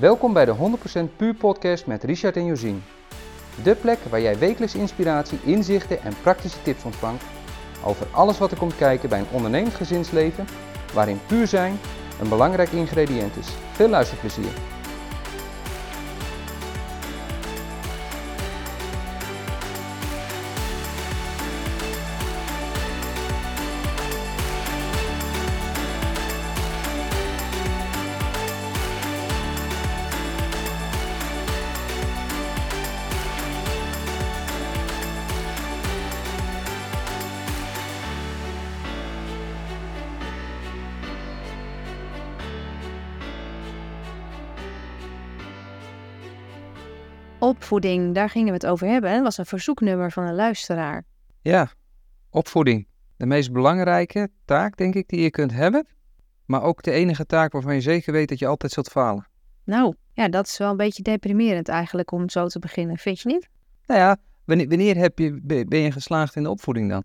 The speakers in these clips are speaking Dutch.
Welkom bij de 100% Puur Podcast met Richard en Josien. De plek waar jij wekelijks inspiratie, inzichten en praktische tips ontvangt over alles wat er komt kijken bij een ondernemend gezinsleven, waarin puur zijn een belangrijk ingrediënt is. Veel luisterplezier. Opvoeding, daar gingen we het over hebben. Dat was een verzoeknummer van een luisteraar. Ja, opvoeding. De meest belangrijke taak, denk ik, die je kunt hebben. Maar ook de enige taak waarvan je zeker weet dat je altijd zult falen. Nou, ja, dat is wel een beetje deprimerend eigenlijk om zo te beginnen, vind je niet? Nou ja, wanneer, wanneer heb je, ben je geslaagd in de opvoeding dan?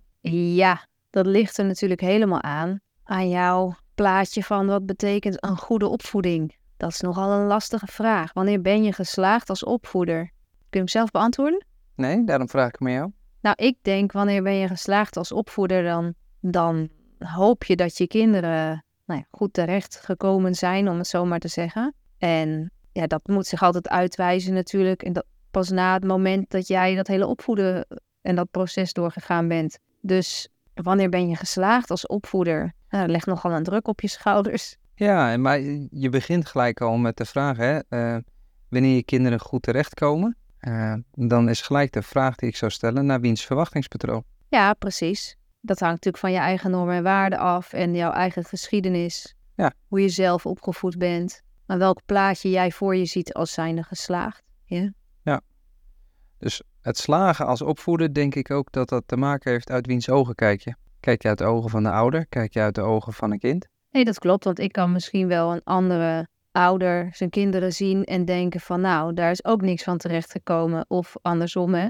Ja, dat ligt er natuurlijk helemaal aan. Aan jouw plaatje van wat betekent een goede opvoeding. Dat is nogal een lastige vraag. Wanneer ben je geslaagd als opvoeder? Kun je hem zelf beantwoorden? Nee, daarom vraag ik me jou. Nou, ik denk wanneer ben je geslaagd als opvoeder, dan, dan hoop je dat je kinderen nou ja, goed terecht gekomen zijn, om het zo maar te zeggen. En ja, dat moet zich altijd uitwijzen natuurlijk. En dat pas na het moment dat jij dat hele opvoeden en dat proces doorgegaan bent. Dus wanneer ben je geslaagd als opvoeder? Nou, legt nogal een druk op je schouders. Ja, maar je begint gelijk al met de vraag, hè, uh, wanneer je kinderen goed terechtkomen, uh, dan is gelijk de vraag die ik zou stellen, naar wiens verwachtingspatroon? Ja, precies. Dat hangt natuurlijk van je eigen normen en waarden af en jouw eigen geschiedenis. Ja. Hoe je zelf opgevoed bent. Maar welk plaatje jij voor je ziet als zijnde geslaagd. Ja. ja. Dus het slagen als opvoeder denk ik ook dat dat te maken heeft uit wiens ogen kijk je. Kijk je uit de ogen van de ouder? Kijk je uit de ogen van een kind? Nee, dat klopt, want ik kan misschien wel een andere ouder zijn kinderen zien en denken van nou, daar is ook niks van terechtgekomen. Of andersom, hè.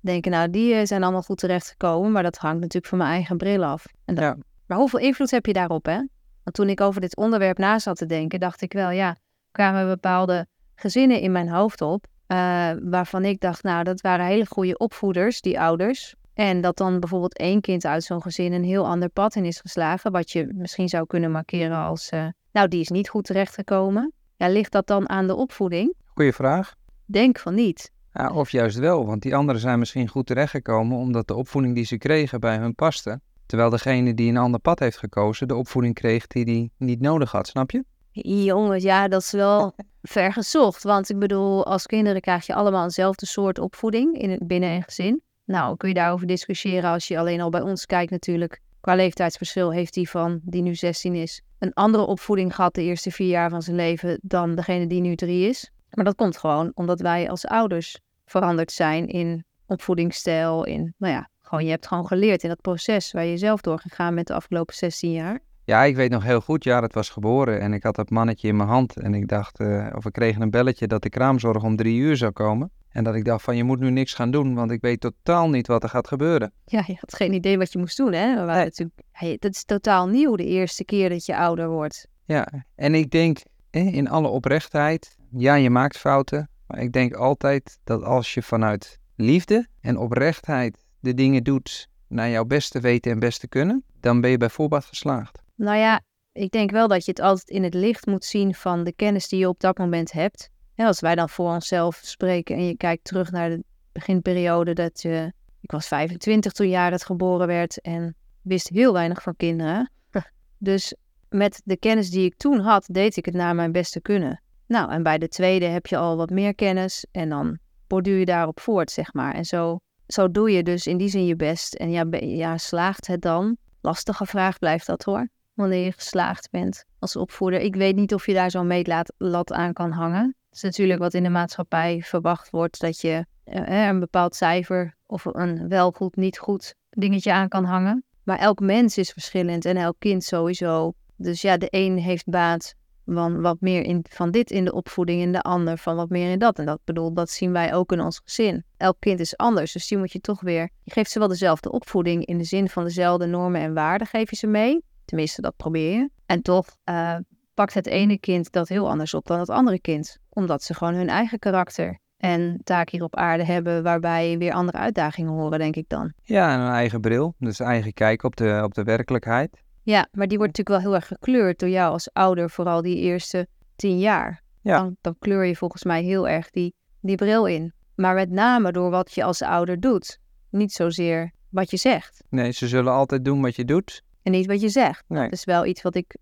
Denken nou, die eh, zijn allemaal goed terechtgekomen, maar dat hangt natuurlijk van mijn eigen bril af. En dat... Ja. Maar hoeveel invloed heb je daarop, hè? Want toen ik over dit onderwerp na zat te denken, dacht ik wel, ja, kwamen bepaalde gezinnen in mijn hoofd op, uh, waarvan ik dacht, nou, dat waren hele goede opvoeders, die ouders. En dat dan bijvoorbeeld één kind uit zo'n gezin een heel ander pad in is geslagen, wat je misschien zou kunnen markeren als, uh, nou, die is niet goed terechtgekomen. Ja, ligt dat dan aan de opvoeding? Goeie vraag. Denk van niet. Ja, of juist wel, want die anderen zijn misschien goed terechtgekomen omdat de opvoeding die ze kregen bij hun paste. Terwijl degene die een ander pad heeft gekozen, de opvoeding kreeg die die niet nodig had, snap je? Jongens, ja, dat is wel ver gezocht. Want ik bedoel, als kinderen krijg je allemaal eenzelfde soort opvoeding in het binnen- en gezin. Nou, kun je daarover discussiëren als je alleen al bij ons kijkt natuurlijk. Qua leeftijdsverschil heeft die van, die nu 16 is, een andere opvoeding gehad de eerste vier jaar van zijn leven dan degene die nu drie is. Maar dat komt gewoon omdat wij als ouders veranderd zijn in opvoedingsstijl, in, nou ja, gewoon je hebt gewoon geleerd in dat proces waar je zelf doorgegaan bent de afgelopen 16 jaar. Ja, ik weet nog heel goed, ja, dat was geboren en ik had dat mannetje in mijn hand en ik dacht, uh, of we kregen een belletje dat de kraamzorg om drie uur zou komen. En dat ik dacht van, je moet nu niks gaan doen, want ik weet totaal niet wat er gaat gebeuren. Ja, je had geen idee wat je moest doen, hè? Maar natuurlijk, hey, dat is totaal nieuw de eerste keer dat je ouder wordt. Ja, en ik denk in alle oprechtheid, ja, je maakt fouten, maar ik denk altijd dat als je vanuit liefde en oprechtheid de dingen doet naar jouw beste weten en beste kunnen, dan ben je bij voorbaat geslaagd. Nou ja, ik denk wel dat je het altijd in het licht moet zien van de kennis die je op dat moment hebt. En als wij dan voor onszelf spreken en je kijkt terug naar de beginperiode dat je... Ik was 25 toen Jared geboren werd en wist heel weinig van kinderen. Dus met de kennis die ik toen had, deed ik het naar mijn beste kunnen. Nou, en bij de tweede heb je al wat meer kennis en dan borduur je daarop voort, zeg maar. En zo, zo doe je dus in die zin je best. En ja, ja, slaagt het dan? Lastige vraag blijft dat hoor wanneer je geslaagd bent als opvoeder. Ik weet niet of je daar zo'n meetlat aan kan hangen. Het is natuurlijk wat in de maatschappij verwacht wordt, dat je eh, een bepaald cijfer of een wel goed, niet goed dingetje aan kan hangen. Maar elk mens is verschillend en elk kind sowieso. Dus ja, de een heeft baat van wat meer in, van dit in de opvoeding en de ander van wat meer in dat. En dat bedoel, dat zien wij ook in ons gezin. Elk kind is anders, dus die moet je toch weer... Je geeft ze wel dezelfde opvoeding in de zin van dezelfde normen en waarden geef je ze mee. Tenminste, dat probeer je. En toch uh, pakt het ene kind dat heel anders op dan het andere kind. Omdat ze gewoon hun eigen karakter en taak hier op aarde hebben, waarbij weer andere uitdagingen horen, denk ik dan. Ja, en een eigen bril, dus eigen kijk op de, op de werkelijkheid. Ja, maar die wordt natuurlijk wel heel erg gekleurd door jou als ouder, vooral die eerste tien jaar. Ja. Dan, dan kleur je volgens mij heel erg die, die bril in. Maar met name door wat je als ouder doet. Niet zozeer wat je zegt. Nee, ze zullen altijd doen wat je doet. En niet wat je zegt. Nee. Dat is wel iets wat ik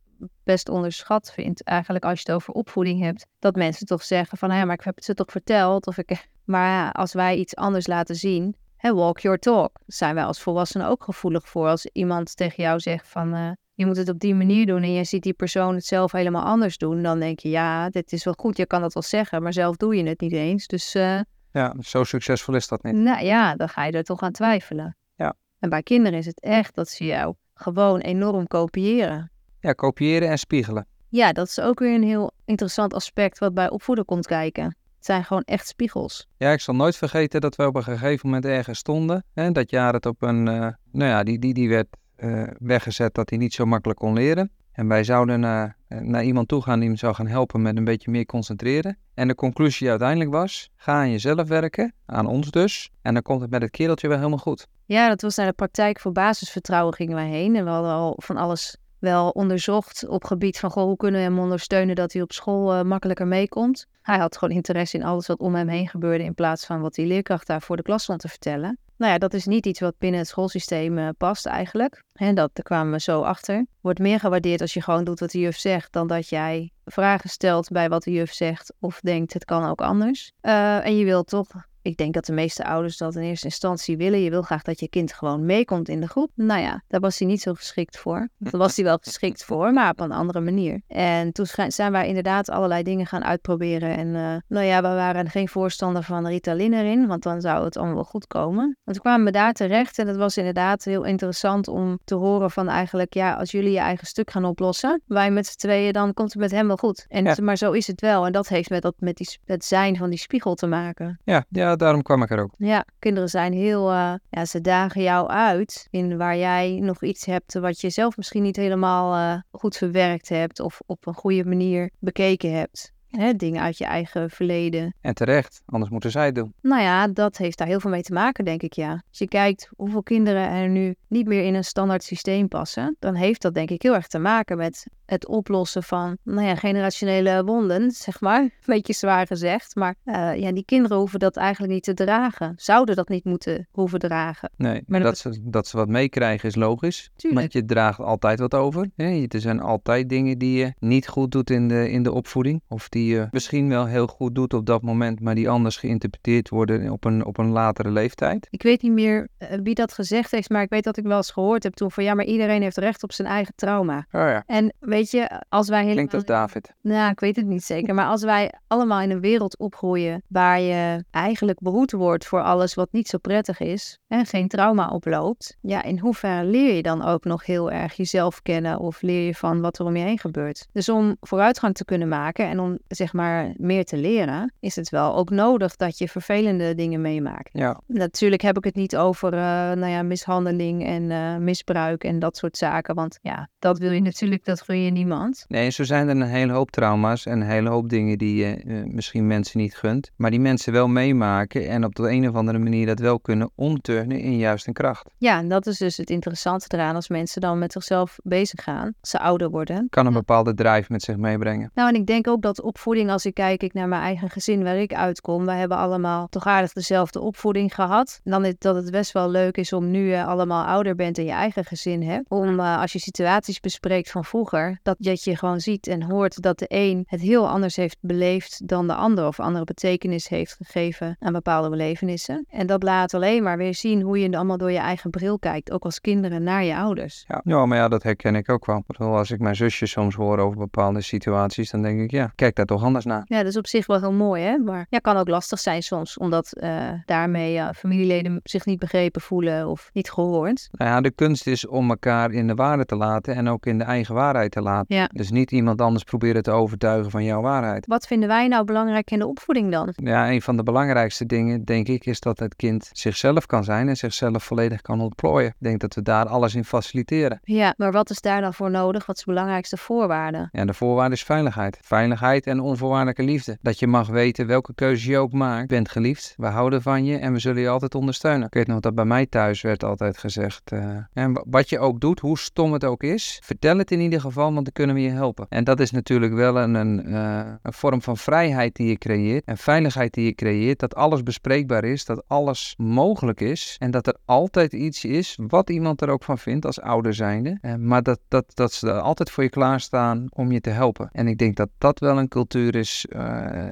best onderschat vind. Eigenlijk als je het over opvoeding hebt. Dat mensen toch zeggen van, ja, maar ik heb het ze toch verteld. Of ik... Maar ja, als wij iets anders laten zien, hè, walk your talk. Zijn wij als volwassenen ook gevoelig voor. Als iemand tegen jou zegt van, eh, je moet het op die manier doen. En je ziet die persoon het zelf helemaal anders doen. Dan denk je, ja, dit is wel goed. Je kan dat wel zeggen, maar zelf doe je het niet eens. Dus eh, Ja, zo succesvol is dat niet. nou ja, dan ga je er toch aan twijfelen. Ja. En bij kinderen is het echt dat ze jou gewoon enorm kopiëren. Ja, kopiëren en spiegelen. Ja, dat is ook weer een heel interessant aspect wat bij opvoeden komt kijken. Het zijn gewoon echt spiegels. Ja, ik zal nooit vergeten dat we op een gegeven moment ergens stonden. Hè, dat jaar het op een, eh, nou ja, die, die, die werd eh, weggezet dat hij niet zo makkelijk kon leren. En wij zouden naar, eh, naar iemand toe gaan die hem zou gaan helpen met een beetje meer concentreren. En de conclusie uiteindelijk was, ga aan jezelf werken, aan ons dus. En dan komt het met het kereltje wel helemaal goed. Ja, dat was naar de praktijk voor basisvertrouwen gingen wij heen. En we hadden al van alles wel onderzocht op gebied van goh, hoe kunnen we hem ondersteunen dat hij op school eh, makkelijker meekomt. Hij had gewoon interesse in alles wat om hem heen gebeurde in plaats van wat die leerkracht daar voor de klas stond te vertellen. Nou ja, dat is niet iets wat binnen het schoolsysteem eh, past eigenlijk. En dat, kwamen we zo achter. Wordt meer gewaardeerd als je gewoon doet wat de juf zegt, dan dat jij vragen stelt bij wat de juf zegt of denkt het kan ook anders. Eh, en je wilt toch ik denk dat de meeste ouders dat in eerste instantie willen. Je wil graag dat je kind gewoon meekomt in de groep. Nou ja, daar was hij niet zo geschikt voor. Daar was hij wel geschikt voor, maar op een andere manier. En toen zijn wij inderdaad allerlei dingen gaan uitproberen. En uh, nou ja, we waren geen voorstander van Ritalin erin, want dan zou het allemaal wel goed komen. Want toen kwamen we daar terecht en het was inderdaad heel interessant om te horen van eigenlijk, ja, als jullie je eigen stuk gaan oplossen, wij met z'n tweeën, dan komt het met hem wel goed. En, Ja. Maar zo is het wel. En dat heeft met, dat, met die, het zijn van die spiegel te maken. Ja, ja, daarom kwam ik er ook. Ja, kinderen zijn heel, eh, ja, ze dagen jou uit in waar jij nog iets hebt wat je zelf misschien niet helemaal eh, goed verwerkt hebt of op een goede manier bekeken hebt. Hè, dingen uit je eigen verleden. En terecht, anders moeten zij het doen. Nou ja, dat heeft daar heel veel mee te maken, denk ik, ja. Als je kijkt hoeveel kinderen er nu niet meer in een standaard systeem passen, dan heeft dat denk ik heel erg te maken met het oplossen van, nou ja, generationele wonden, zeg maar. Een beetje zwaar gezegd, maar eh, ja, die kinderen hoeven dat eigenlijk niet te dragen. Zouden dat niet moeten hoeven dragen. Nee, Maar dat, dat- ze, dat ze wat meekrijgen is logisch. Tuurlijk. Want je draagt altijd wat over. Hè? Er zijn altijd dingen die je niet goed doet in de, in de opvoeding. Of die je misschien wel heel goed doet op dat moment, maar die anders geïnterpreteerd worden op een, op een latere leeftijd. Ik weet niet meer eh, wie dat gezegd heeft, maar ik weet dat ik wel eens gehoord heb toen van ja, maar iedereen heeft recht op zijn eigen trauma. Oh ja, En weet je, als wij helemaal... klinkt als David. Nou, ik weet het niet zeker. Maar als wij allemaal in een wereld opgroeien waar je eigenlijk behoed wordt voor alles wat niet zo prettig is en geen trauma oploopt, ja, in hoeverre leer je dan ook nog heel erg jezelf kennen of leer je van wat er om je heen gebeurt? Dus om vooruitgang te kunnen maken en om zeg maar meer te leren, is het wel ook nodig dat je vervelende dingen meemaakt. Ja, Natuurlijk heb ik het niet over eh, nou ja, mishandeling en eh, misbruik en dat soort zaken. Want ja, dat wil je natuurlijk, dat gun je niemand. nee, zo zijn er een hele hoop trauma's en een hele hoop dingen die je eh, misschien mensen niet gunt. Maar die mensen wel meemaken en op de een of andere manier dat wel kunnen omturnen in juist een kracht. Ja, en dat is dus het interessante eraan als mensen dan met zichzelf bezig gaan, als ze ouder worden. Kan een bepaalde drive met zich meebrengen. Nou, en ik denk ook dat opvoeding, als ik kijk ik naar mijn eigen gezin waar ik uitkom, wij hebben allemaal toch aardig dezelfde opvoeding gehad. Dan is dat het best wel leuk is om nu je allemaal ouder bent en je eigen gezin hebt. Om eh, als je situaties bespreekt van vroeger, dat, dat je gewoon ziet en hoort dat de een het heel anders heeft beleefd dan de ander. Of andere betekenis heeft gegeven aan bepaalde belevenissen. En dat laat alleen maar weer zien hoe je allemaal door je eigen bril kijkt. Ook als kinderen naar je ouders. Ja, maar ja, dat herken ik ook wel. Als ik mijn zusje soms hoor over bepaalde situaties, dan denk ik, ja, kijk daar toch anders na. Ja, dat is op zich wel heel mooi, hè? Maar ja, kan ook lastig zijn soms, omdat uh, daarmee uh, familieleden zich niet begrepen voelen of niet gehoord. Nou ja, de kunst is om elkaar in de waarde te laten en ook in de eigen waarheid te laten. Ja. Dus niet iemand anders proberen te overtuigen van jouw waarheid. Wat vinden wij nou belangrijk in de opvoeding dan? Ja, een van de belangrijkste dingen, denk ik, is dat het kind zichzelf kan zijn en zichzelf volledig kan ontplooien. Ik denk dat we daar alles in faciliteren. Ja, maar wat is daar dan voor nodig? Wat is de belangrijkste voorwaarde? Ja, de voorwaarde is veiligheid. Veiligheid en onvoorwaardelijke liefde. Dat je mag weten welke keuze je ook maakt. Je bent geliefd, we houden van je en we zullen je altijd ondersteunen. Ik weet nog dat bij mij thuis werd altijd gezegd, uh, en wat je ook doet, hoe stom het ook is, vertel het in ieder geval, want dan kunnen we je helpen. En dat is natuurlijk wel een, een, uh, een vorm van vrijheid die je creëert en veiligheid die je creëert, dat alles bespreekbaar is, dat alles mogelijk is en dat er altijd iets is, wat iemand er ook van vindt als ouder zijnde, uh, maar dat, dat, dat ze er altijd voor je klaarstaan om je te helpen. En ik denk dat dat wel een cultuur is, uh,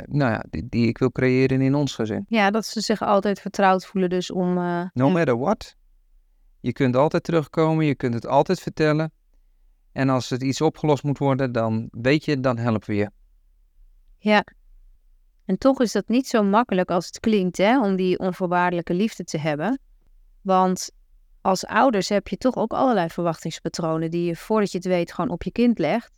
nou ja, die, die, ik wil creëren in ons gezin. Ja, dat ze zich altijd vertrouwd voelen dus om... Uh, no matter what. Je kunt altijd terugkomen, je kunt het altijd vertellen. En als het iets opgelost moet worden, dan weet je, dan helpen we je. Ja. En toch is dat niet zo makkelijk als het klinkt, hè, om die onvoorwaardelijke liefde te hebben. Want als ouders heb je toch ook allerlei verwachtingspatronen die je voordat je het weet gewoon op je kind legt.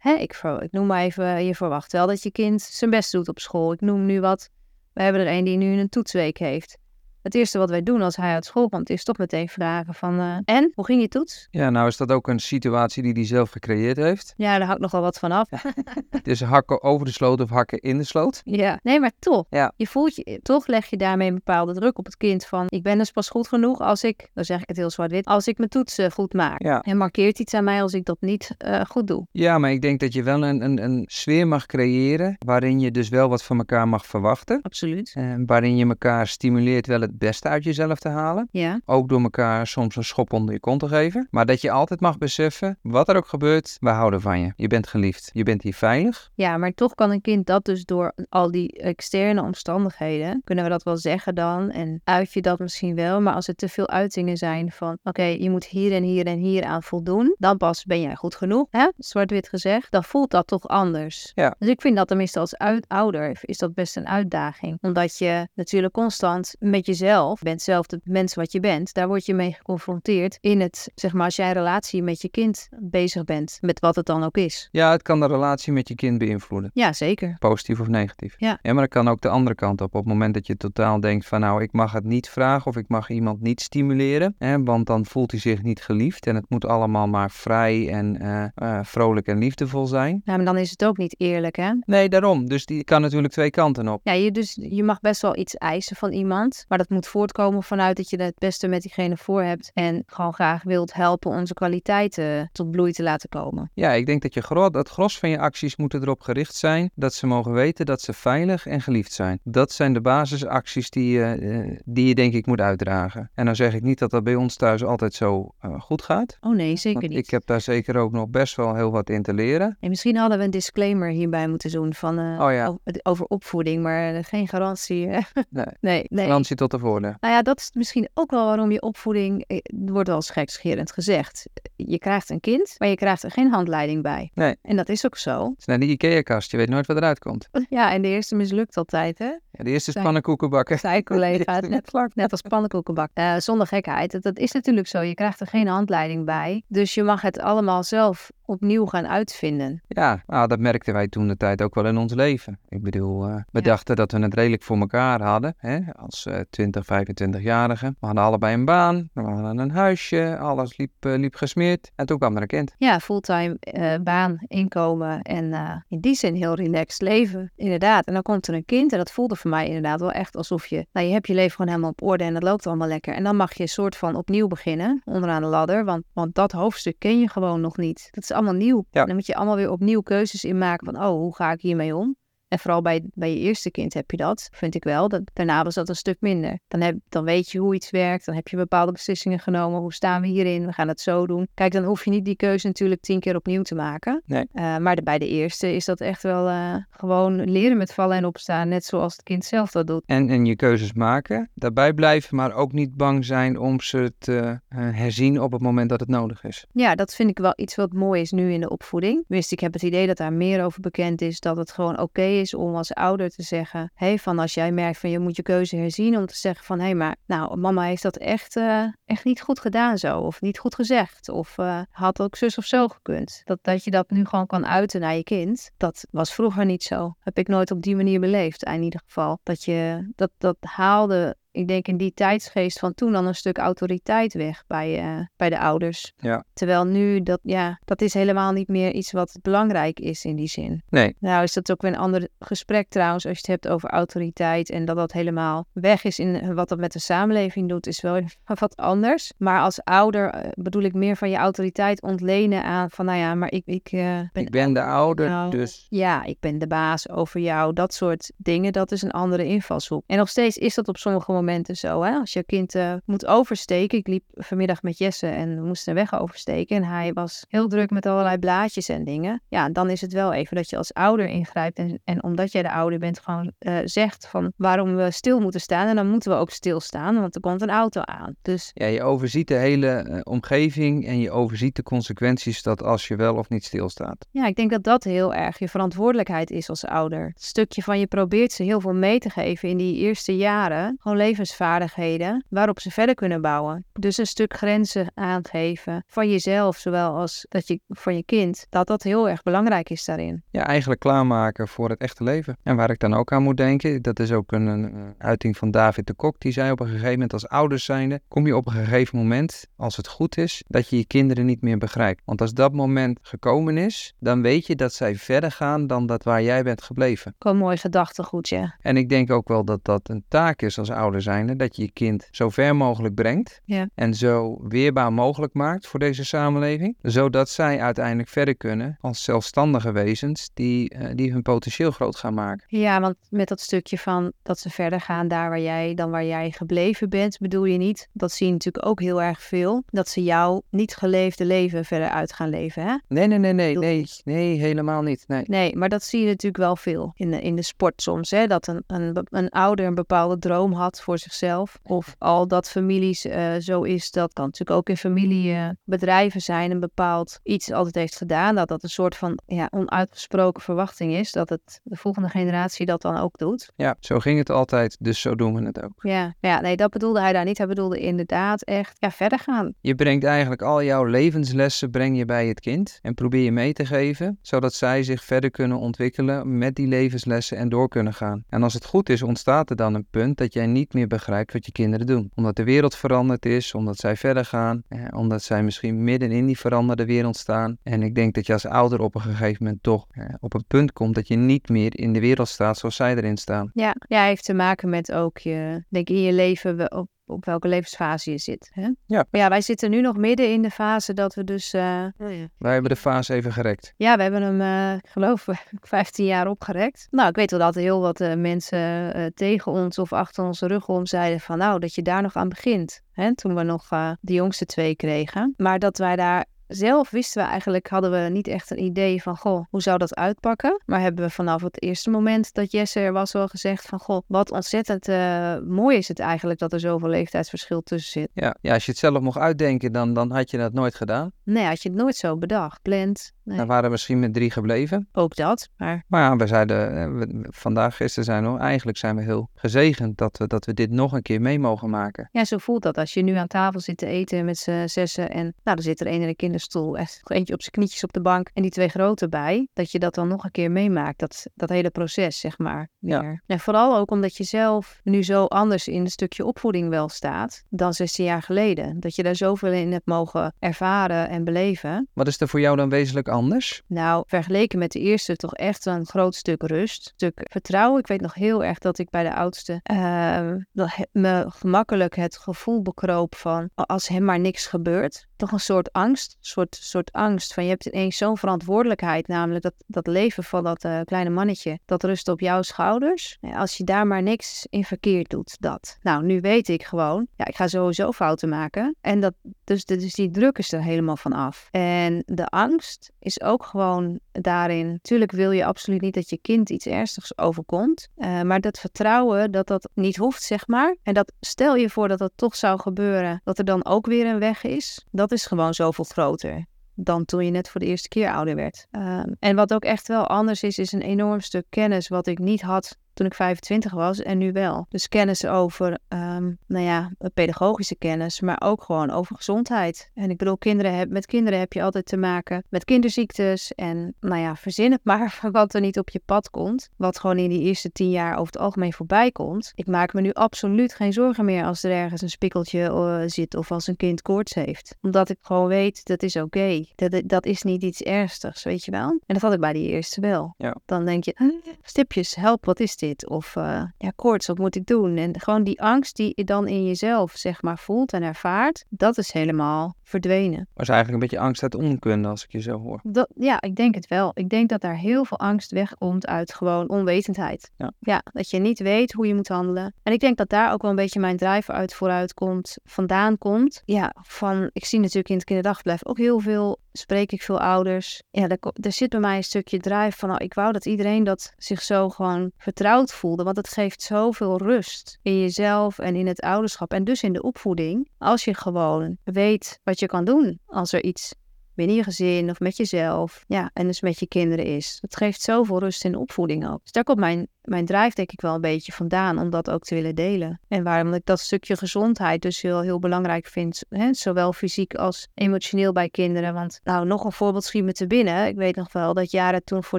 Hè, ik, ik noem maar even, je verwacht wel dat je kind zijn best doet op school. Ik noem nu wat. We hebben er een die nu een toetsweek heeft. Het eerste wat wij doen als hij uit school komt, is toch meteen vragen van... Uh, en, hoe ging je toets? Ja, nou is dat ook een situatie die hij zelf gecreëerd heeft. Ja, daar hangt nogal wat van af. dus hakken over de sloot of hakken in de sloot? Ja, nee, maar toch. Ja. Je voelt je, toch leg je daarmee een bepaalde druk op het kind van... Ik ben dus pas goed genoeg als ik, dan zeg ik het heel zwart-wit, als ik mijn toetsen goed maak. Ja. En markeert iets aan mij als ik dat niet uh, goed doe. Ja, maar ik denk dat je wel een, een, een sfeer mag creëren waarin je dus wel wat van elkaar mag verwachten. Absoluut. Uh, waarin je elkaar stimuleert wel het beste uit jezelf te halen. Ja. Ook door elkaar soms een schop onder je kont te geven. Maar dat je altijd mag beseffen, wat er ook gebeurt, we houden van je. Je bent geliefd. Je bent hier veilig. Ja, maar toch kan een kind dat dus door al die externe omstandigheden, kunnen we dat wel zeggen dan. En uit je dat misschien wel. Maar als er te veel uitingen zijn van, oké, okay, je moet hier en hier en hier aan voldoen. Dan pas ben jij goed genoeg, hè? zwart-wit gezegd. Dan voelt dat toch anders. Ja. Dus ik vind dat tenminste als ouder is dat best een uitdaging. Omdat je natuurlijk constant met jezelf bent zelf de mens wat je bent, daar word je mee geconfronteerd in het, zeg maar, als jij relatie met je kind bezig bent, met wat het dan ook is. Ja, het kan de relatie met je kind beïnvloeden. Ja, zeker. Positief of negatief. Ja. ja, maar dat kan ook de andere kant op. Op het moment dat je totaal denkt van nou, ik mag het niet vragen of ik mag iemand niet stimuleren, hè, want dan voelt hij zich niet geliefd en het moet allemaal maar vrij en uh, uh, vrolijk en liefdevol zijn. Ja, maar dan is het ook niet eerlijk, hè? Nee, daarom. Dus die kan natuurlijk twee kanten op. Ja, je, dus, je mag best wel iets eisen van iemand, maar dat moet voortkomen vanuit dat je het beste met diegene voor hebt en gewoon graag wilt helpen onze kwaliteiten tot bloei te laten komen. Ja, ik denk dat je gro het gros van je acties moeten erop gericht zijn dat ze mogen weten dat ze veilig en geliefd zijn. Dat zijn de basisacties die je, uh, die je denk ik moet uitdragen. En dan zeg ik niet dat dat bij ons thuis altijd zo uh, goed gaat. Oh nee, zeker niet. Ik heb daar zeker ook nog best wel heel wat in te leren. En misschien hadden we een disclaimer hierbij moeten doen van, uh, oh, ja. over, opvoeding, maar geen garantie. nee. nee, nee. Garantie tot de Nou ja, dat is misschien ook wel waarom je opvoeding, er wordt wel eens gekscherend gezegd. Je krijgt een kind, maar je krijgt er geen handleiding bij. Nee. En dat is ook zo. Het is net die Ikea-kast, je weet nooit wat eruit komt. Ja, en de eerste mislukt altijd, hè? Ja, de eerste is pannenkoeken bakken. Zij collega, net, net als pannenkoeken bakken. Uh, zonder gekheid, dat, dat is natuurlijk zo. Je krijgt er geen handleiding bij. Dus je mag het allemaal zelf opnieuw gaan uitvinden. Ja, nou, dat merkten wij toen de tijd ook wel in ons leven. Ik bedoel, uh, we ja. dachten dat we het redelijk voor elkaar hadden, hè, als uh, 20, 25-jarigen. We hadden allebei een baan, we hadden een huisje, alles liep, uh, liep gesmeerd. En toen kwam er een kind. Ja, fulltime baan, inkomen en in die zin heel relaxed leven. Inderdaad. En dan komt er een kind en dat voelde voor mij inderdaad wel echt alsof je, nou je hebt je leven gewoon helemaal op orde en dat loopt allemaal lekker. En dan mag je een soort van opnieuw beginnen, onderaan de ladder, want, want dat hoofdstuk ken je gewoon nog niet. Dat is allemaal nieuw. Ja. Dan moet je allemaal weer opnieuw keuzes in maken van, oh, hoe ga ik hiermee om? En vooral bij, bij je eerste kind heb je dat, vind ik wel. Dat, daarna was dat een stuk minder. Dan, heb, dan weet je hoe iets werkt, dan heb je bepaalde beslissingen genomen. Hoe staan we hierin? We gaan het zo doen. Kijk, dan hoef je niet die keuze natuurlijk tien keer opnieuw te maken. Nee. Uh, maar de, bij de eerste is dat echt wel uh, gewoon leren met vallen en opstaan, net zoals het kind zelf dat doet. En, en je keuzes maken, daarbij blijven, maar ook niet bang zijn om ze te uh, herzien op het moment dat het nodig is. Ja, dat vind ik wel iets wat mooi is nu in de opvoeding. Wist ik heb het idee dat daar meer over bekend is, dat het gewoon oké is om als ouder te zeggen, hé, hey, van als jij merkt van je moet je keuze herzien, om te zeggen van hé, hey, maar nou, mama heeft dat echt, echt niet goed gedaan zo, of niet goed gezegd, of had ook zus of zo gekund. Dat, dat je dat nu gewoon kan uiten naar je kind, dat was vroeger niet zo. Heb ik nooit op die manier beleefd, in ieder geval. Dat je dat, dat haalde ik denk in die tijdsgeest van toen dan een stuk autoriteit weg bij, uh, bij de ouders. Ja. Terwijl nu, dat, ja, dat is helemaal niet meer iets wat belangrijk is in die zin. Nee. Nou is dat ook weer een ander gesprek trouwens, als je het hebt over autoriteit en dat dat helemaal weg is in wat dat met de samenleving doet, is wel wat anders. Maar als ouder bedoel ik meer van je autoriteit ontlenen aan van, nou ja, maar ik, ik uh, ben... Ik ben de ouder, nou, dus... Ja, ik ben de baas over jou, dat soort dingen, dat is een andere invalshoek. En nog steeds is dat op sommige momenten zo. Hè? Als je kind uh, moet oversteken. Ik liep vanmiddag met Jesse en we moesten een weg oversteken. En hij was heel druk met allerlei blaadjes en dingen. Ja, dan is het wel even dat je als ouder ingrijpt. En, en omdat jij de ouder bent, gewoon uh, zegt van waarom we stil moeten staan. En dan moeten we ook stilstaan, want er komt een auto aan. Dus... Ja, je overziet de hele uh, omgeving en je overziet de consequenties dat als je wel of niet stilstaat. Ja, ik denk dat dat heel erg je verantwoordelijkheid is als ouder. Het stukje van je probeert ze heel veel mee te geven in die eerste jaren. Gewoon levensvaardigheden waarop ze verder kunnen bouwen. Dus een stuk grenzen aangeven van jezelf, zowel als dat je van je kind, dat dat heel erg belangrijk is daarin. Ja, eigenlijk klaarmaken voor het echte leven. En waar ik dan ook aan moet denken, dat is ook een, een uiting van David de Kok, die zei op een gegeven moment als ouders zijnde, kom je op een gegeven moment, als het goed is, dat je je kinderen niet meer begrijpt. Want als dat moment gekomen is, dan weet je dat zij verder gaan dan dat waar jij bent gebleven. Kom mooi gedachtegoed, ja. En ik denk ook wel dat dat een taak is als ouder zijnde, dat je je kind zo ver mogelijk brengt ja. en zo weerbaar mogelijk maakt voor deze samenleving, zodat zij uiteindelijk verder kunnen als zelfstandige wezens die, uh, die hun potentieel groot gaan maken. Ja, want met dat stukje van dat ze verder gaan daar waar jij dan waar jij gebleven bent, bedoel je niet, dat zie je natuurlijk ook heel erg veel, dat ze jouw niet geleefde leven verder uit gaan leven, hè? Nee, nee, nee, nee, nee, nee, helemaal niet. Nee. nee, maar dat zie je natuurlijk wel veel in de, in de sport soms, hè? Dat een, een, een ouder een bepaalde droom had voor zichzelf. Of al dat families uh, zo is, dat kan natuurlijk ook in familiebedrijven zijn, een bepaald iets altijd heeft gedaan. Dat dat een soort van ja, onuitgesproken verwachting is, dat het de volgende generatie dat dan ook doet. Ja, zo ging het altijd, dus zo doen we het ook. Ja, ja nee, dat bedoelde hij daar niet. Hij bedoelde inderdaad echt ja, verder gaan. Je brengt eigenlijk al jouw levenslessen breng je bij het kind en probeer je mee te geven, zodat zij zich verder kunnen ontwikkelen met die levenslessen en door kunnen gaan. En als het goed is, ontstaat er dan een punt dat jij niet meer begrijpt wat je kinderen doen. Omdat de wereld veranderd is, omdat zij verder gaan, omdat zij misschien midden in die veranderde wereld staan. En ik denk dat je als ouder op een gegeven moment toch op een punt komt dat je niet meer in de wereld staat zoals zij erin staan. Ja, ja heeft te maken met ook je, denk in je leven op op welke levensfase je zit. Hè? Ja. Maar ja, wij zitten nu nog midden in de fase dat we dus... Uh... Oh, ja. Wij hebben de fase even gerekt. Ja, we hebben hem, uh, ik geloof, 15 jaar opgerekt. Nou, ik weet wel dat heel wat uh, mensen tegen ons of achter onze rug om zeiden van... nou, dat je daar nog aan begint. Hè? Toen we nog de jongste twee kregen. Maar dat wij daar zelf wisten we eigenlijk, hadden we niet echt een idee van, goh, hoe zou dat uitpakken? Maar hebben we vanaf het eerste moment dat Jesse er was wel gezegd van, goh, wat ontzettend uh, mooi is het eigenlijk dat er zoveel leeftijdsverschil tussen zit. Ja, ja als je het zelf mocht uitdenken, dan, dan had je dat nooit gedaan. Nee, had je het nooit zo bedacht, plant. Nee. Dan waren we misschien met drie gebleven. Ook dat, maar... Maar ja, we zeiden, we, vandaag, gisteren zijn we, eigenlijk zijn we heel gezegend dat we, dat we dit nog een keer mee mogen maken. Ja, zo voelt dat. Als je nu aan tafel zit te eten met z'n zessen en, nou, er zit er een in de kinderstoel, echt eentje op zijn knietjes op de bank en die twee grote bij, dat je dat dan nog een keer meemaakt, dat, dat hele proces, zeg maar. Ja. En vooral ook omdat je zelf nu zo anders in een stukje opvoeding wel staat dan 16 jaar geleden. Dat je daar zoveel in hebt mogen ervaren en beleven. Wat is er voor jou dan wezenlijk anders? Nou, vergeleken met de eerste toch echt een groot stuk rust, een stuk vertrouwen. Ik weet nog heel erg dat ik bij de oudste uh, me gemakkelijk het gevoel bekroop van als hem maar niks gebeurt, toch een soort angst. Een soort, soort angst van je hebt ineens zo'n verantwoordelijkheid, namelijk dat, dat leven van dat uh, kleine mannetje, dat rust op jouw schouders. Als je daar maar niks in verkeerd doet, dat. Nou, nu weet ik gewoon, ja, ik ga sowieso fouten maken. En dat, dus, dus die druk is er helemaal van af. En de angst is ook gewoon daarin. Natuurlijk wil je absoluut niet dat je kind iets ernstigs overkomt. Uh, maar dat vertrouwen dat dat niet hoeft, zeg maar. En dat stel je voor dat dat toch zou gebeuren, dat er dan ook weer een weg is. Dat is gewoon zoveel groter dan toen je net voor de eerste keer ouder werd. Um, en wat ook echt wel anders is, is een enorm stuk kennis wat ik niet had toen ik 25 was en nu wel. Dus kennis over, um, nou ja, pedagogische kennis, maar ook gewoon over gezondheid. En ik bedoel, kinderen heb, met kinderen heb je altijd te maken met kinderziektes en, nou ja, verzin het maar wat er niet op je pad komt. Wat gewoon in die eerste tien jaar over het algemeen voorbij komt. Ik maak me nu absoluut geen zorgen meer als er ergens een spikkeltje uh, zit of als een kind koorts heeft. Omdat ik gewoon weet, dat is oké. Okay. Dat, dat is niet iets ernstigs, weet je wel. En dat had ik bij die eerste wel. Ja. Dan denk je, stipjes, help, wat is dit? Of uh, ja, koorts, wat moet ik doen? En gewoon die angst die je dan in jezelf, zeg maar, voelt en ervaart, dat is helemaal verdwenen. Maar is eigenlijk een beetje angst uit onkunde, als ik je zo hoor. Dat, ja, ik denk het wel. Ik denk dat daar heel veel angst wegkomt uit gewoon onwetendheid. Ja. ja, dat je niet weet hoe je moet handelen. En ik denk dat daar ook wel een beetje mijn drijf uit vooruit komt, vandaan komt. Ja, van, ik zie natuurlijk in het kinderdagverblijf ook heel veel spreek ik veel ouders. Ja, er, er, zit bij mij een stukje drijf van, nou, ik wou dat iedereen dat zich zo gewoon vertrouwd voelde. Want het geeft zoveel rust in jezelf en in het ouderschap en dus in de opvoeding. Als je gewoon weet wat je kan doen als er iets binnen je gezin of met jezelf. Ja, en dus met je kinderen is. Het geeft zoveel rust in opvoeding ook. Dus daar komt mijn mijn drijf denk ik wel een beetje vandaan om dat ook te willen delen. En waarom ik dat stukje gezondheid dus heel, heel belangrijk vind, hè? zowel fysiek als emotioneel bij kinderen. Want nou, nog een voorbeeld schiet me te binnen. Ik weet nog wel dat jaren toen voor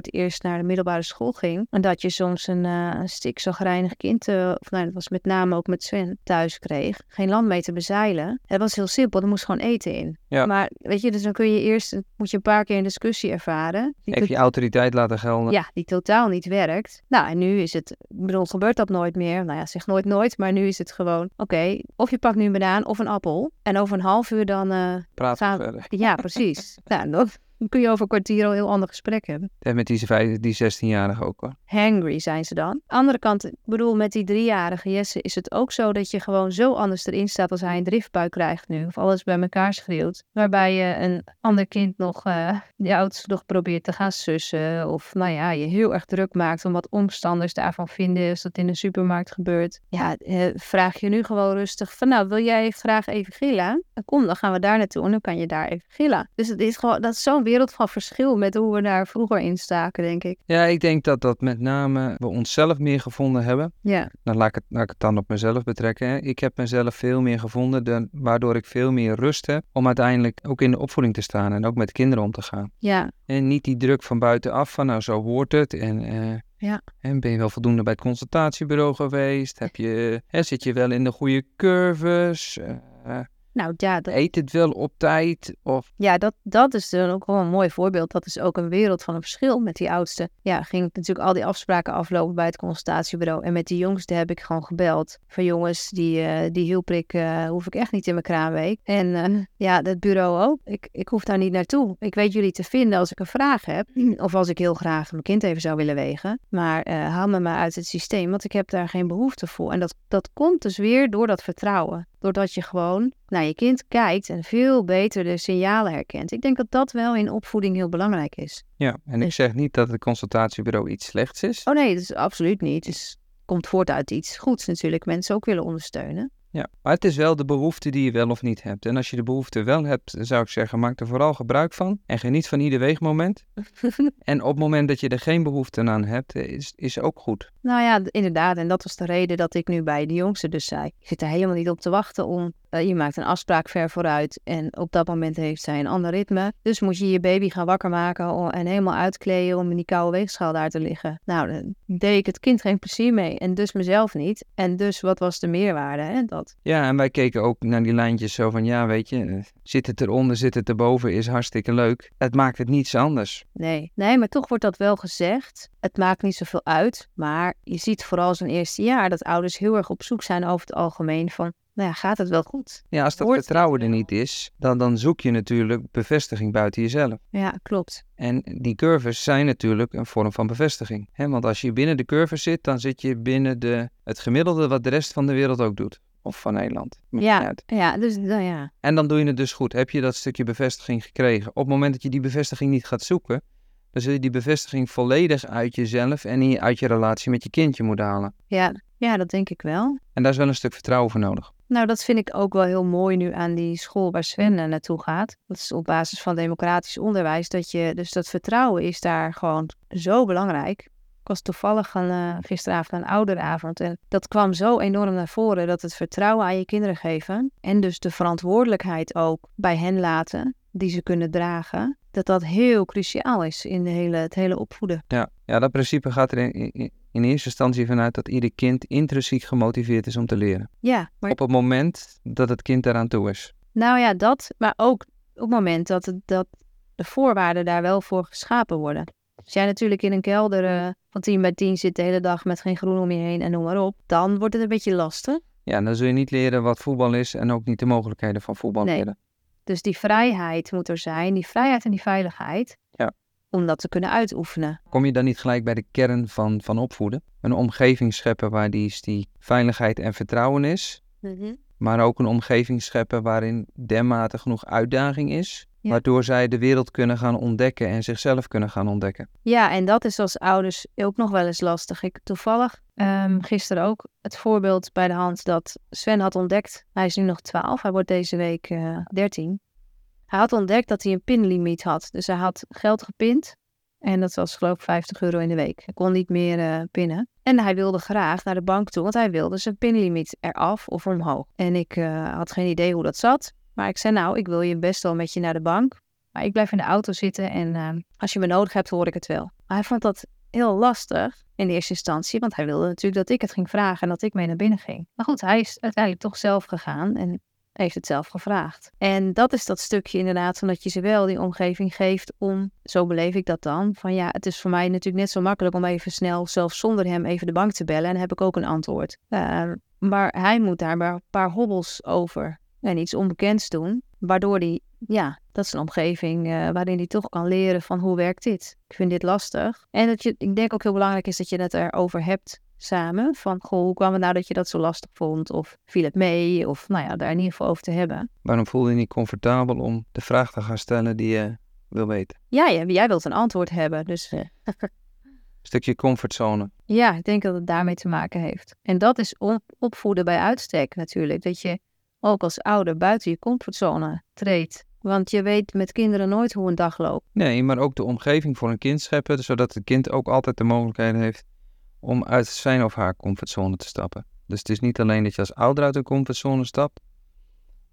het eerst naar de middelbare school ging. En dat je soms een, uh, een stikzagrijnig kind, uh, of nou, dat was met name ook met Sven, thuis kreeg. Geen land mee te bezeilen. Het was heel simpel, er moest gewoon eten in. Ja. Maar weet je, dus dan kun je eerst, moet je een paar keer een discussie ervaren. Even je autoriteit laten gelden. Ja, die totaal niet werkt. Nou, en nu is het, ik bedoel, gebeurt dat nooit meer. Nou ja, zeg nooit nooit, maar nu is het gewoon, oké, of je pakt nu een banaan of een appel. En over een half uur dan... Uh, Praten gaan... verder. Ja, precies. nou, dan, dan kun je over een kwartier al een heel ander gesprek hebben. En met die, die 16-jarigen ook hoor. Hangry zijn ze dan. Andere kant, ik bedoel, met die driejarige Jesse is het ook zo dat je gewoon zo anders erin staat als hij een driftbuik krijgt nu. Of alles bij elkaar schreeuwt. Waarbij je een ander kind nog, uh, die oudste nog probeert te gaan sussen. Of nou ja, je heel erg druk maakt om wat omstanders daarvan vinden als dat in de supermarkt gebeurt. Ja, uh, vraag je nu gewoon rustig van nou, wil jij graag even gillen? Kom, dan gaan we daar naartoe en dan kan je daar even gillen. Dus het is gewoon, dat is zo'n wereld van verschil met hoe we daar vroeger in staken, denk ik. Ja, ik denk dat dat met name we onszelf meer gevonden hebben. Ja. Dan laat ik het, laat ik het dan op mezelf betrekken. Ik heb mezelf veel meer gevonden, dan, waardoor ik veel meer rust heb om uiteindelijk ook in de opvoeding te staan en ook met kinderen om te gaan. Ja. En niet die druk van buitenaf van nou zo hoort het en... Uh, ja. En ben je wel voldoende bij het consultatiebureau geweest? Heb je, hè, zit je wel in de goede curves? Uh, nou ja, Eet het wel op tijd? Of... Ja, dat, dat is dan ook wel een mooi voorbeeld. Dat is ook een wereld van een verschil met die oudste. Ja, ging ik natuurlijk al die afspraken aflopen bij het consultatiebureau. En met die jongste heb ik gewoon gebeld. Van jongens, die, uh, die hielprik uh, hoef ik echt niet in mijn kraamweek. En uh, ja, dat bureau ook. Ik, ik hoef daar niet naartoe. Ik weet jullie te vinden als ik een vraag heb. Of als ik heel graag mijn kind even zou willen wegen. Maar haal me maar uit het systeem, want ik heb daar geen behoefte voor. En dat, dat komt dus weer door dat vertrouwen. Doordat je gewoon naar je kind kijkt en veel beter de signalen herkent. Ik denk dat dat wel in opvoeding heel belangrijk is. Ja, en ik dus zeg niet dat het consultatiebureau iets slechts is. Oh nee, dat is absoluut niet. Het komt voort uit iets goeds natuurlijk. Mensen ook willen ondersteunen. Ja, maar het is wel de behoefte die je wel of niet hebt. En als je de behoefte wel hebt, zou ik zeggen, maak er vooral gebruik van. En geniet van ieder weegmoment. en op het moment dat je er geen behoefte aan hebt, is, is ook goed. Nou ja, inderdaad. En dat was de reden dat ik nu bij de jongste dus zei. Ik zit er helemaal niet op te wachten om uh, je maakt een afspraak ver vooruit en op dat moment heeft zij een ander ritme. Dus moet je je baby gaan wakker maken en helemaal uitkleden om in die koude weegschaal daar te liggen. Nou, dan deed ik het kind geen plezier mee en dus mezelf niet. En dus wat was de meerwaarde? Hè? Dat. Ja, en wij keken ook naar die lijntjes zo van ja, weet je, eh, zit het eronder, zit het erboven, is hartstikke leuk. Het maakt het niets anders. Nee, nee, maar toch wordt dat wel gezegd. Het maakt niet zoveel uit, maar je ziet vooral zo'n eerste jaar dat ouders heel erg op zoek zijn over het algemeen van nou ja, gaat het wel goed. Ja, als dat vertrouwen er niet is, dan, dan zoek je natuurlijk bevestiging buiten jezelf. Ja, klopt. En die curves zijn natuurlijk een vorm van bevestiging. Hè? Want als je binnen de curves zit, dan zit je binnen de, het gemiddelde wat de rest van de wereld ook doet. Of van Nederland. Ja, ja, dus nou ja. En dan doe je het dus goed. Heb je dat stukje bevestiging gekregen? Op het moment dat je die bevestiging niet gaat zoeken, dan zul je die bevestiging volledig uit jezelf en uit je relatie met je kindje moeten halen. Ja, ja, dat denk ik wel. En daar is wel een stuk vertrouwen voor nodig. Nou, dat vind ik ook wel heel mooi nu aan die school waar Sven eh, naartoe gaat. Dat is op basis van democratisch onderwijs. Dat je, dus dat vertrouwen is daar gewoon zo belangrijk. Ik was toevallig een, uh, gisteravond een ouderavond en dat kwam zo enorm naar voren dat het vertrouwen aan je kinderen geven en dus de verantwoordelijkheid ook bij hen laten die ze kunnen dragen, dat dat heel cruciaal is in de hele, het hele opvoeden. Ja, ja dat principe gaat er in, in eerste instantie vanuit dat ieder kind intrinsiek gemotiveerd is om te leren. Ja, maar... Op het moment dat het kind daaraan toe is. Nou ja, dat, maar ook op het moment dat, het, dat de voorwaarden daar wel voor geschapen worden. Als jij natuurlijk in een kelder uh, van 10 bij 10 zit de hele dag met geen groen om je heen en noem maar op, dan wordt het een beetje lastig. Ja, dan zul je niet leren wat voetbal is en ook niet de mogelijkheden van voetbal nee. leren. Dus die vrijheid moet er zijn, die vrijheid en die veiligheid. Om dat te kunnen uitoefenen. Kom je dan niet gelijk bij de kern van, van opvoeden? Een omgeving scheppen waar die, die veiligheid en vertrouwen is, mhm. maar ook een omgeving scheppen waarin dermate genoeg uitdaging is, waardoor zij de wereld kunnen gaan ontdekken en zichzelf kunnen gaan ontdekken. Ja, en dat is als ouders ook nog wel eens lastig. Ik toevallig um, gisteren ook het voorbeeld bij de hand dat Sven had ontdekt, hij is nu nog 12, hij wordt deze week uh, eh, 13. Hij had ontdekt dat hij een pinlimiet had. Dus hij had geld gepind. En dat was geloof ik 50 euro in de week. Hij kon niet meer uh, pinnen. En hij wilde graag naar de bank toe, want hij wilde zijn pinlimiet eraf of omhoog. En ik uh, had geen idee hoe dat zat. Maar ik zei, nou, ik wil je best wel met je naar de bank. Maar ik blijf in de auto zitten en uh, als je me nodig hebt, hoor ik het wel. Maar hij vond dat heel lastig in eerste instantie, want hij wilde natuurlijk dat ik het ging vragen en dat ik mee naar binnen ging. Maar goed, hij is uiteindelijk toch zelf gegaan en heeft het zelf gevraagd. En dat is dat stukje inderdaad van dat je ze wel die omgeving geeft om, zo beleef ik dat dan, van ja, het is voor mij natuurlijk net zo makkelijk om even snel, zelfs zonder hem, even de bank te bellen en dan heb ik ook een antwoord. Uh, maar hij moet daar maar een paar hobbels over en iets onbekends doen, waardoor hij, ja, dat is een omgeving uh, waarin hij toch kan leren van hoe werkt dit. Ik vind dit lastig. En dat je, ik denk ook heel belangrijk is dat je het erover hebt samen. Van, goh, hoe kwam het nou dat je dat zo lastig vond? Of viel het mee? Of nou ja, daar in ieder geval over te hebben. Waarom voel je niet comfortabel om de vraag te gaan stellen die je wil weten? Ja, ja jij wilt een antwoord hebben. Dus... Ja. Stukje comfortzone. Ja, ik denk dat het daarmee te maken heeft. En dat is opvoeden bij uitstek natuurlijk. Dat je ook als ouder buiten je comfortzone treedt. Want je weet met kinderen nooit hoe een dag loopt. Nee, maar ook de omgeving voor een kind scheppen, zodat het kind ook altijd de mogelijkheid heeft om uit zijn of haar comfortzone te stappen. Dus het is niet alleen dat je als ouder uit een comfortzone stapt,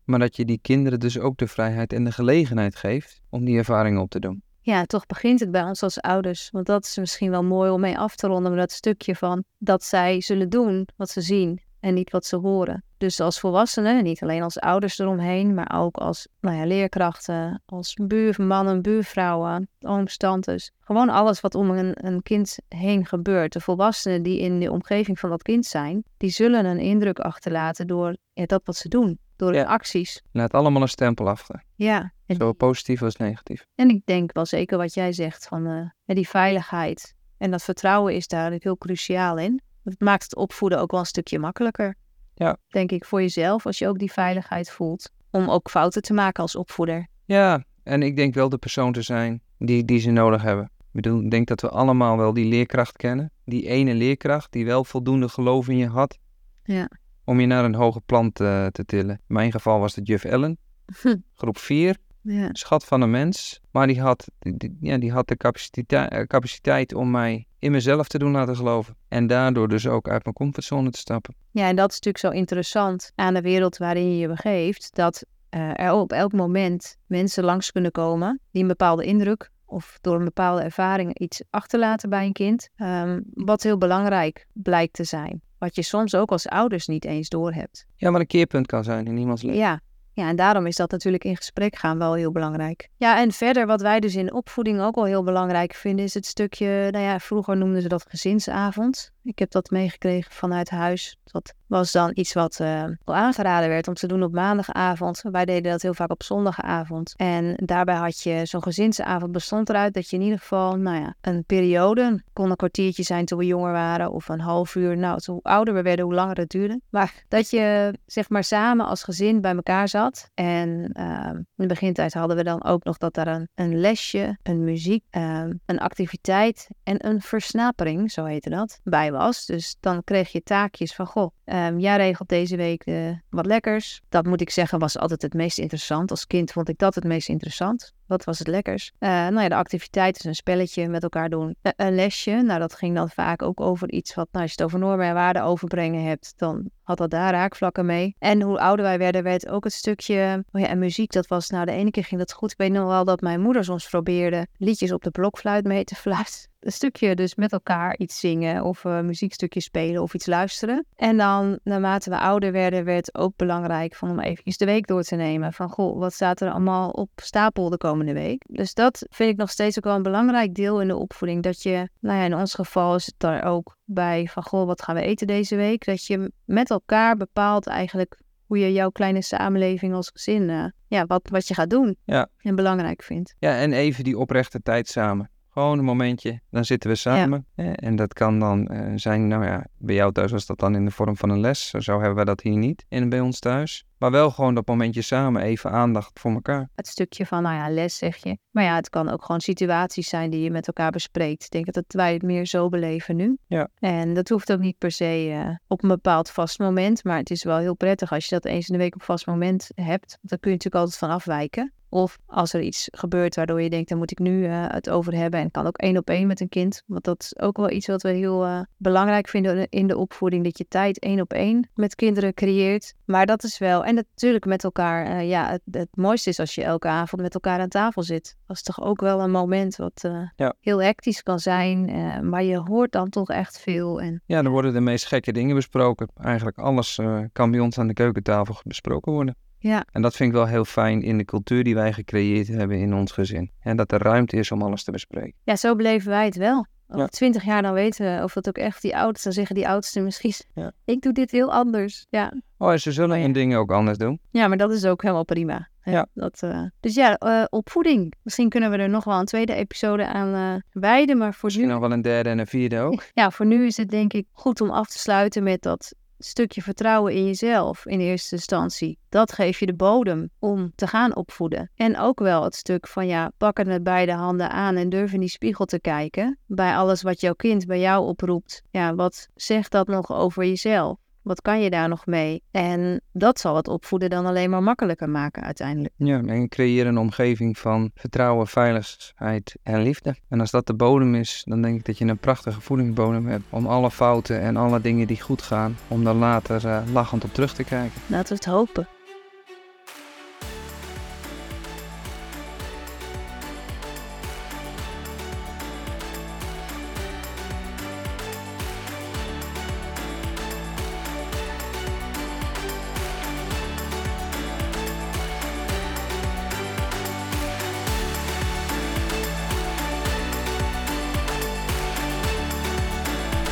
maar dat je die kinderen dus ook de vrijheid en de gelegenheid geeft om die ervaringen op te doen. Ja, toch begint het bij ons als ouders. Want dat is misschien wel mooi om mee af te ronden, maar dat stukje van dat zij zullen doen wat ze zien en niet wat ze horen. Dus als volwassenen, niet alleen als ouders eromheen, maar ook als nou ja, leerkrachten, als buurmannen, buurvrouwen, ooms, tantes. Gewoon alles wat om een, een kind heen gebeurt. De volwassenen die in de omgeving van dat kind zijn, die zullen een indruk achterlaten door ja, dat wat ze doen. Door hun acties. Laat allemaal een stempel achter. Ja. Zo positief als negatief. En ik denk wel zeker wat jij zegt van uh, die veiligheid. En dat vertrouwen is daar heel cruciaal in. Het maakt het opvoeden ook wel een stukje makkelijker. Ja. Denk ik voor jezelf, als je ook die veiligheid voelt. Om ook fouten te maken als opvoeder. Ja, en ik denk wel de persoon te zijn die, die ze nodig hebben. Ik bedoel, ik denk dat we allemaal wel die leerkracht kennen. Die ene leerkracht die wel voldoende geloof in je had. Ja. Om je naar een hoger plan te, te tillen. In mijn geval was het juf Ellen. Groep 4. Ja. Schat van een mens. Maar die had, die, ja, die had de capaciteit, capaciteit om mij in mezelf te doen laten geloven. En daardoor dus ook uit mijn comfortzone te stappen. Ja, en dat is natuurlijk zo interessant aan de wereld waarin je je begeeft. Dat uh, er op elk moment mensen langs kunnen komen die een bepaalde indruk of door een bepaalde ervaring iets achterlaten bij een kind. Um, wat heel belangrijk blijkt te zijn. Wat je soms ook als ouders niet eens doorhebt. Ja, maar een keerpunt kan zijn in iemands leven. Ja, Ja, en daarom is dat natuurlijk in gesprek gaan wel heel belangrijk. Ja, en verder wat wij dus in opvoeding ook wel heel belangrijk vinden, is het stukje, nou ja, vroeger noemden ze dat gezinsavond. Ik heb dat meegekregen vanuit huis. Dat was dan iets wat uh, aangeraden werd om te doen op maandagavond. Wij deden dat heel vaak op zondagavond. En daarbij had je zo'n gezinsavond bestond eruit dat je in ieder geval, nou ja, een periode, kon een kwartiertje zijn toen we jonger waren of een half uur. Nou, hoe ouder we werden, hoe langer het duurde. Maar dat je zeg maar samen als gezin bij elkaar zat. En uh, in de begintijd hadden we dan ook nog dat daar een, een lesje, een muziek, uh, een activiteit en een versnapering, zo heette dat, bij was. Dus dan kreeg je taakjes van, goh, um, jij regelt deze week uh, wat lekkers. Dat moet ik zeggen was altijd het meest interessant. Als kind vond ik dat het meest interessant. Wat was het lekkers? Uh, nou ja, de activiteit is een spelletje met elkaar doen. Uh, een lesje, nou dat ging dan vaak ook over iets wat, nou als je het over normen en waarden overbrengen hebt, dan had dat daar raakvlakken mee. En hoe ouder wij werden, werd ook het stukje, oh ja, en muziek, dat was, nou de ene keer ging dat goed. Ik weet nog wel dat mijn moeder soms probeerde liedjes op de blokfluit mee te fluiten een stukje dus met elkaar iets zingen of een muziekstukje spelen of iets luisteren. En dan, naarmate we ouder werden, werd het ook belangrijk van om even de week door te nemen. Van, goh, wat staat er allemaal op stapel de komende week? Dus dat vind ik nog steeds ook wel een belangrijk deel in de opvoeding. Dat je, nou ja, in ons geval is het daar ook bij van, goh, wat gaan we eten deze week? Dat je met elkaar bepaalt eigenlijk hoe je jouw kleine samenleving als gezin, uh, ja, wat, wat je gaat doen ja. en belangrijk vindt. Ja, en even die oprechte tijd samen. Gewoon een momentje, dan zitten we samen. En dat kan dan uh, zijn, nou ja, bij jou thuis was dat dan in de vorm van een les. Zo hebben we dat hier niet in, bij ons thuis. Maar wel gewoon dat momentje samen, even aandacht voor elkaar. Het stukje van, nou ja, les zeg je. Maar ja, het kan ook gewoon situaties zijn die je met elkaar bespreekt. Ik denk dat wij het meer zo beleven nu. Ja. En dat hoeft ook niet per se uh, op een bepaald vast moment. Maar het is wel heel prettig als je dat eens in de week op vast moment hebt. Want dan kun je natuurlijk altijd van afwijken. Of als er iets gebeurt waardoor je denkt, daar moet ik nu uh, het over hebben. En kan ook één op één met een kind. Want dat is ook wel iets wat we heel uh, belangrijk vinden in de opvoeding. Dat je tijd één op één met kinderen creëert. Maar dat is wel, en natuurlijk met elkaar. Uh, ja, het, het, mooiste is als je elke avond met elkaar aan tafel zit. Dat is toch ook wel een moment wat ja. heel hectisch kan zijn. maar je hoort dan toch echt veel. En... Ja, er worden de meest gekke dingen besproken. Eigenlijk alles kan bij ons aan de keukentafel besproken worden. Ja. En dat vind ik wel heel fijn in de cultuur die wij gecreëerd hebben in ons gezin. En dat er ruimte is om alles te bespreken. Ja, zo beleven wij het wel. Over twintig jaar dan weten we of dat ook echt die oudsten, dan zeggen die oudsten misschien, ja. ik doe dit heel anders. Ja. Oh, en ze zullen oh, ja. dingen ook anders doen. Ja, maar dat is ook helemaal prima. Ja. Dat, uh... Dus ja, uh, opvoeding. Misschien kunnen we er nog wel een tweede episode aan uh, wijden, maar voor Misschien nu... nog wel een derde en een vierde ook. Ja, voor nu is het denk ik goed om af te sluiten met dat stukje vertrouwen in jezelf in eerste instantie. Dat geeft je de bodem om te gaan opvoeden. En ook wel het stuk van ja, pak het met beide handen aan en durf in die spiegel te kijken. Bij alles wat jouw kind bij jou oproept. Ja, wat zegt dat nog over jezelf? Wat kan je daar nog mee? En dat zal het opvoeden dan alleen maar makkelijker maken uiteindelijk. Ja, en creëer een omgeving van vertrouwen, veiligheid en liefde. En als dat de bodem is, dan denk ik dat je een prachtige voedingsbodem hebt om alle fouten en alle dingen die goed gaan, om dan later uh, lachend op terug te kijken. Laten we het hopen.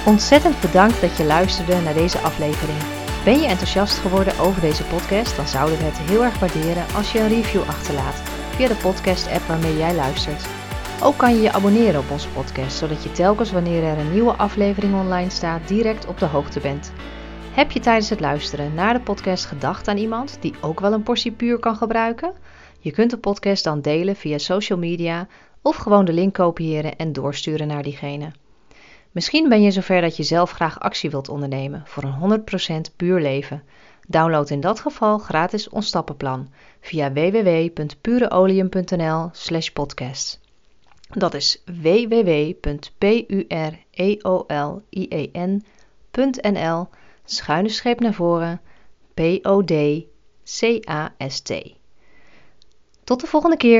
Ontzettend bedankt dat je luisterde naar deze aflevering. Ben je enthousiast geworden over deze podcast? Dan zouden we het heel erg waarderen als je een review achterlaat via de podcast-app waarmee jij luistert. Ook kan je je abonneren op onze podcast, zodat je telkens wanneer er een nieuwe aflevering online staat direct op de hoogte bent. Heb je tijdens het luisteren naar de podcast gedacht aan iemand die ook wel een portie puur kan gebruiken? Je kunt de podcast dan delen via social media of gewoon de link kopiëren en doorsturen naar diegene. Misschien ben je zover dat je zelf graag actie wilt ondernemen voor een 100% puur leven. Download in dat geval gratis ons stappenplan via www.pureolium.nl/podcast. Dat is www.pureolien.nl schuine streep naar voren P O D C A S T. Tot de volgende keer.